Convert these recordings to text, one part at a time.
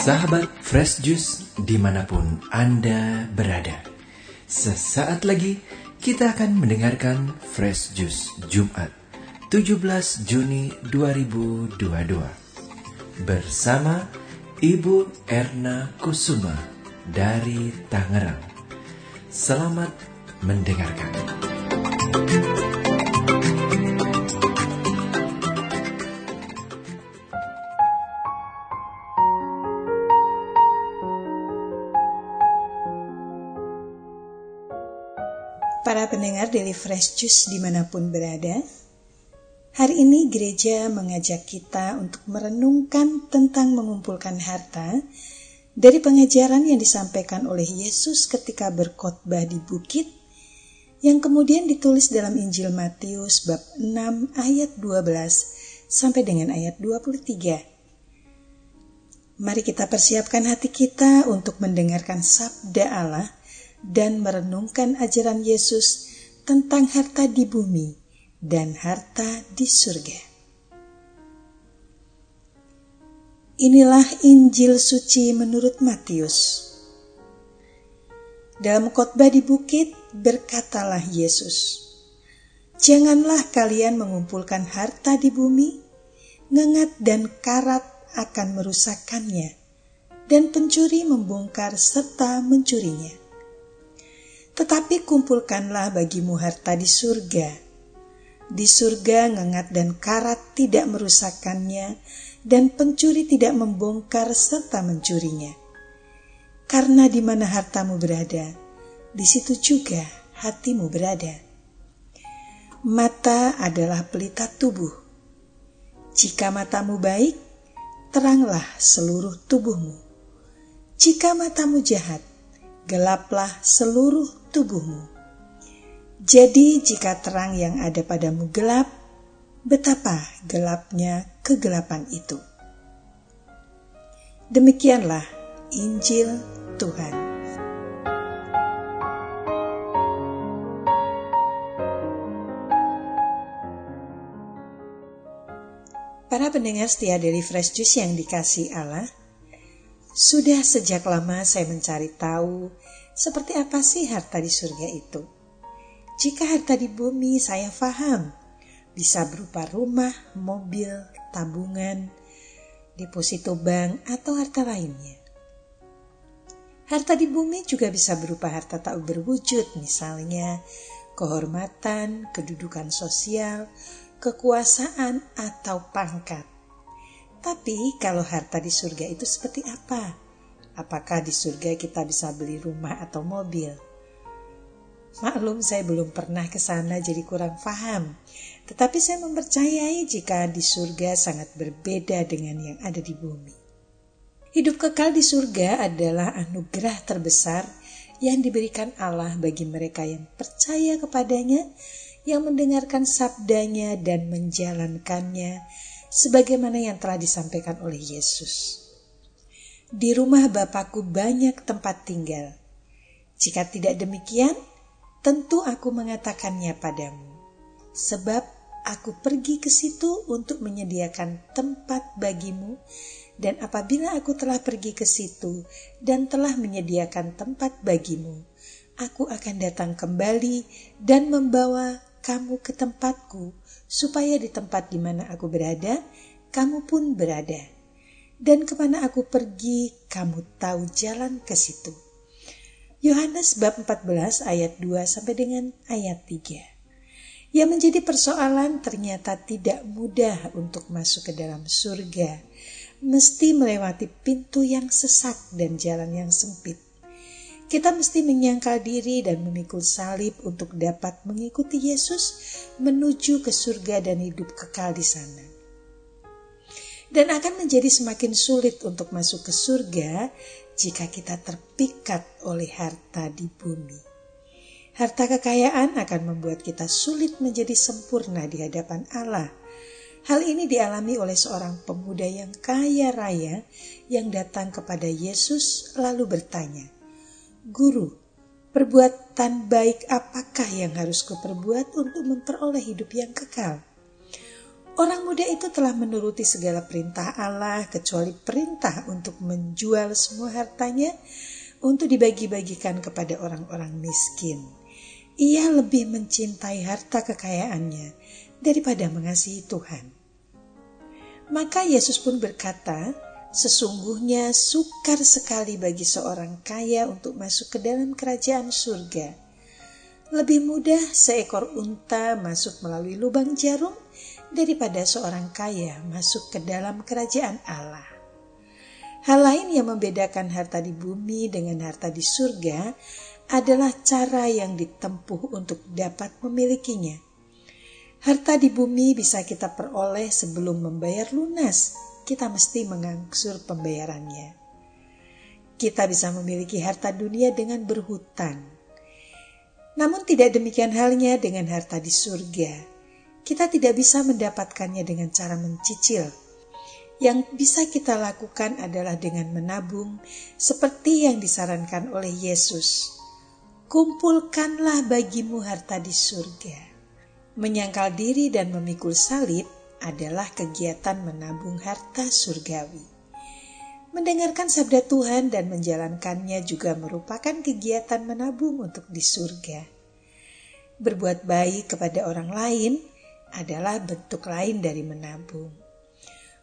Sahabat Fresh Juice di mana pun Anda berada. Sesaat lagi kita akan mendengarkan Fresh Juice Jumat 17 Juni 2022 bersama Ibu Erna Kusuma dari Tangerang. Selamat mendengarkan. Para pendengar Daily Fresh Juice di mana pun berada, hari ini gereja mengajak kita untuk merenungkan tentang mengumpulkan harta dari pengajaran yang disampaikan oleh Yesus ketika berkhotbah di bukit yang kemudian ditulis dalam Injil Matius bab 6 ayat 12 sampai dengan ayat 23. Mari kita persiapkan hati kita untuk mendengarkan sabda Allah dan merenungkan ajaran Yesus tentang harta di bumi dan harta di surga. Inilah Injil suci menurut Matius. Dalam khotbah di bukit berkatalah Yesus, "Janganlah kalian mengumpulkan harta di bumi, ngengat dan karat akan merusakkannya, dan pencuri membongkar serta mencurinya." Tetapi kumpulkanlah bagimu harta di surga. Di surga ngengat dan karat tidak merusakkannya, dan pencuri tidak membongkar serta mencurinya. Karena di mana hartamu berada, di situ juga hatimu berada. Mata adalah pelita tubuh. Jika matamu baik, teranglah seluruh tubuhmu. Jika matamu jahat, gelaplah seluruh tubuhmu. Jadi, jika terang yang ada padamu gelap, betapa gelapnya kegelapan itu. Demikianlah Injil Tuhan. Para pendengar setia dari Fresh Juice yang dikasih Allah, sudah sejak lama saya mencari tahu seperti apa sih harta di surga itu? Jika harta di bumi saya faham, bisa berupa rumah, mobil, tabungan, deposito bank, atau harta lainnya. Harta di bumi juga bisa berupa harta tak berwujud, misalnya kehormatan, kedudukan sosial, kekuasaan, atau pangkat. Tapi kalau harta di surga itu seperti apa? apakah di surga kita bisa beli rumah atau mobil. Maklum saya belum pernah ke sana jadi kurang paham. Tetapi saya mempercayai jika di surga sangat berbeda dengan yang ada di bumi. Hidup kekal di surga adalah anugerah terbesar yang diberikan Allah bagi mereka yang percaya kepadanya, yang mendengarkan sabdanya dan menjalankannya sebagaimana yang telah disampaikan oleh Yesus. Di rumah Bapakku banyak tempat tinggal. Jika tidak demikian, tentu aku mengatakannya padamu. Sebab aku pergi ke situ untuk menyediakan tempat bagimu, dan apabila aku telah pergi ke situ dan telah menyediakan tempat bagimu, aku akan datang kembali dan membawa kamu ke tempatku, supaya di tempat di mana aku berada, kamu pun berada dan ke mana aku pergi, kamu tahu jalan ke situ. Yohanes bab 14 ayat 2 sampai dengan ayat 3. Yang menjadi persoalan ternyata tidak mudah untuk masuk ke dalam surga. Mesti melewati pintu yang sesak dan jalan yang sempit. Kita mesti menyangkal diri dan memikul salib untuk dapat mengikuti Yesus menuju ke surga dan hidup kekal di sana dan akan menjadi semakin sulit untuk masuk ke surga jika kita terpikat oleh harta di bumi. Harta kekayaan akan membuat kita sulit menjadi sempurna di hadapan Allah. Hal ini dialami oleh seorang pemuda yang kaya raya yang datang kepada Yesus lalu bertanya, "Guru, perbuatan baik apakah yang harus kuperbuat untuk memperoleh hidup yang kekal?" Orang muda itu telah menuruti segala perintah Allah kecuali perintah untuk menjual semua hartanya untuk dibagi-bagikan kepada orang-orang miskin. Ia lebih mencintai harta kekayaannya daripada mengasihi Tuhan. Maka Yesus pun berkata, Sesungguhnya sukar sekali bagi seorang kaya untuk masuk ke dalam kerajaan surga. Lebih mudah seekor unta masuk melalui lubang jarum daripada seorang kaya masuk ke dalam kerajaan Allah. Hal lain yang membedakan harta di bumi dengan harta di surga adalah cara yang ditempuh untuk dapat memilikinya. Harta di bumi bisa kita peroleh sebelum membayar lunas kita mesti mengangsur pembayarannya. Kita bisa memiliki harta dunia dengan berhutang. Namun tidak demikian halnya dengan harta di surga. Kita tidak bisa mendapatkannya dengan cara mencicil. Yang bisa kita lakukan adalah dengan menabung seperti yang disarankan oleh Yesus. Kumpulkanlah bagimu harta di surga. Menyangkal diri dan memikul salib adalah kegiatan menabung harta surgawi. Mendengarkan sabda Tuhan dan menjalankannya juga merupakan kegiatan menabung untuk di surga. Berbuat baik kepada orang lain adalah bentuk lain dari menabung.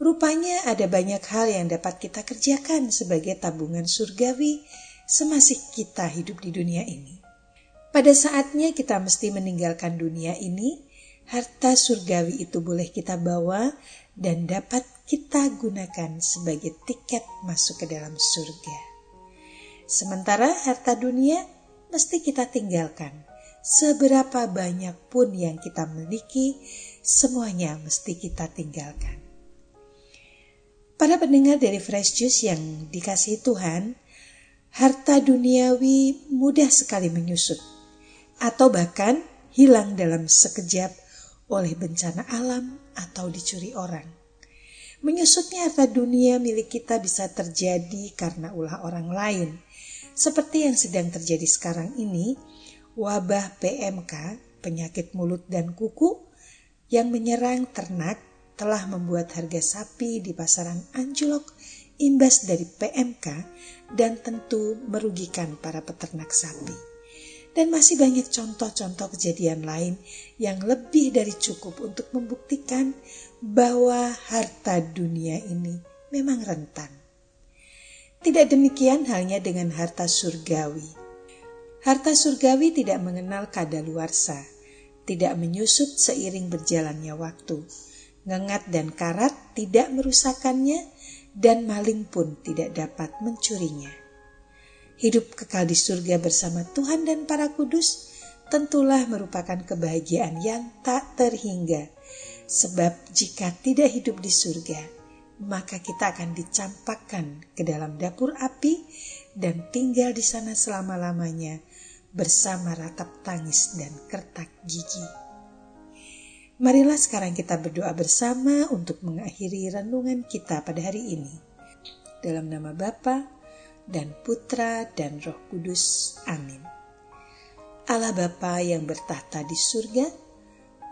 Rupanya ada banyak hal yang dapat kita kerjakan sebagai tabungan surgawi semasih kita hidup di dunia ini. Pada saatnya kita mesti meninggalkan dunia ini harta surgawi itu boleh kita bawa dan dapat kita gunakan sebagai tiket masuk ke dalam surga. Sementara harta dunia mesti kita tinggalkan. Seberapa banyak pun yang kita miliki, semuanya mesti kita tinggalkan. Para pendengar dari Fresh Juice yang dikasih Tuhan, harta duniawi mudah sekali menyusut, atau bahkan hilang dalam sekejap oleh bencana alam atau dicuri orang. Menyusutnya harta dunia milik kita bisa terjadi karena ulah orang lain. Seperti yang sedang terjadi sekarang ini, wabah PMK, penyakit mulut dan kuku, yang menyerang ternak telah membuat harga sapi di pasaran anjlok imbas dari PMK dan tentu merugikan para peternak sapi. Dan masih banyak contoh-contoh kejadian lain yang lebih dari cukup untuk membuktikan bahwa harta dunia ini memang rentan. Tidak demikian halnya dengan harta surgawi. Harta surgawi tidak mengenal kadaluarsa, tidak menyusut seiring berjalannya waktu. Ngengat dan karat tidak merusakannya, dan maling pun tidak dapat mencurinya hidup kekal di surga bersama Tuhan dan para kudus tentulah merupakan kebahagiaan yang tak terhingga. Sebab jika tidak hidup di surga, maka kita akan dicampakkan ke dalam dapur api dan tinggal di sana selama-lamanya bersama ratap tangis dan kertak gigi. Marilah sekarang kita berdoa bersama untuk mengakhiri renungan kita pada hari ini. Dalam nama Bapa dan Putra dan Roh Kudus. Amin. Allah Bapa yang bertahta di surga,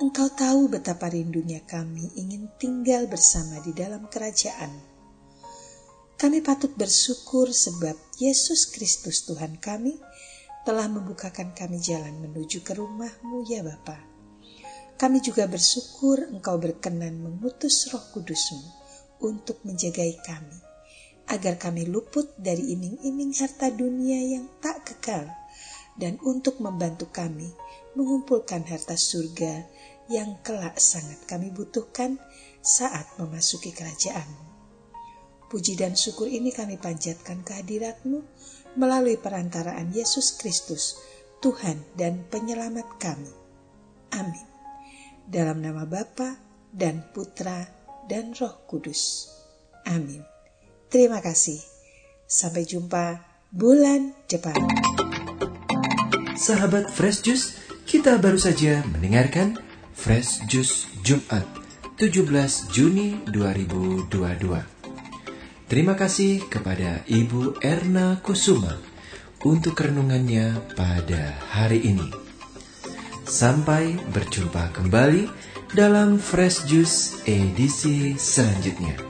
Engkau tahu betapa rindunya kami ingin tinggal bersama di dalam kerajaan. Kami patut bersyukur sebab Yesus Kristus Tuhan kami telah membukakan kami jalan menuju ke rumahmu ya Bapa. Kami juga bersyukur Engkau berkenan mengutus roh kudusmu untuk menjagai kami agar kami luput dari iming-iming harta dunia yang tak kekal dan untuk membantu kami mengumpulkan harta surga yang kelak sangat kami butuhkan saat memasuki kerajaanmu. Puji dan syukur ini kami panjatkan kehadiratmu melalui perantaraan Yesus Kristus, Tuhan dan Penyelamat kami. Amin. Dalam nama Bapa dan Putra dan Roh Kudus. Amin. Terima kasih. Sampai jumpa bulan depan. Sahabat Fresh Juice, kita baru saja mendengarkan Fresh Juice Jumat 17 Juni 2022. Terima kasih kepada Ibu Erna Kusuma untuk renungannya pada hari ini. Sampai berjumpa kembali dalam Fresh Juice edisi selanjutnya.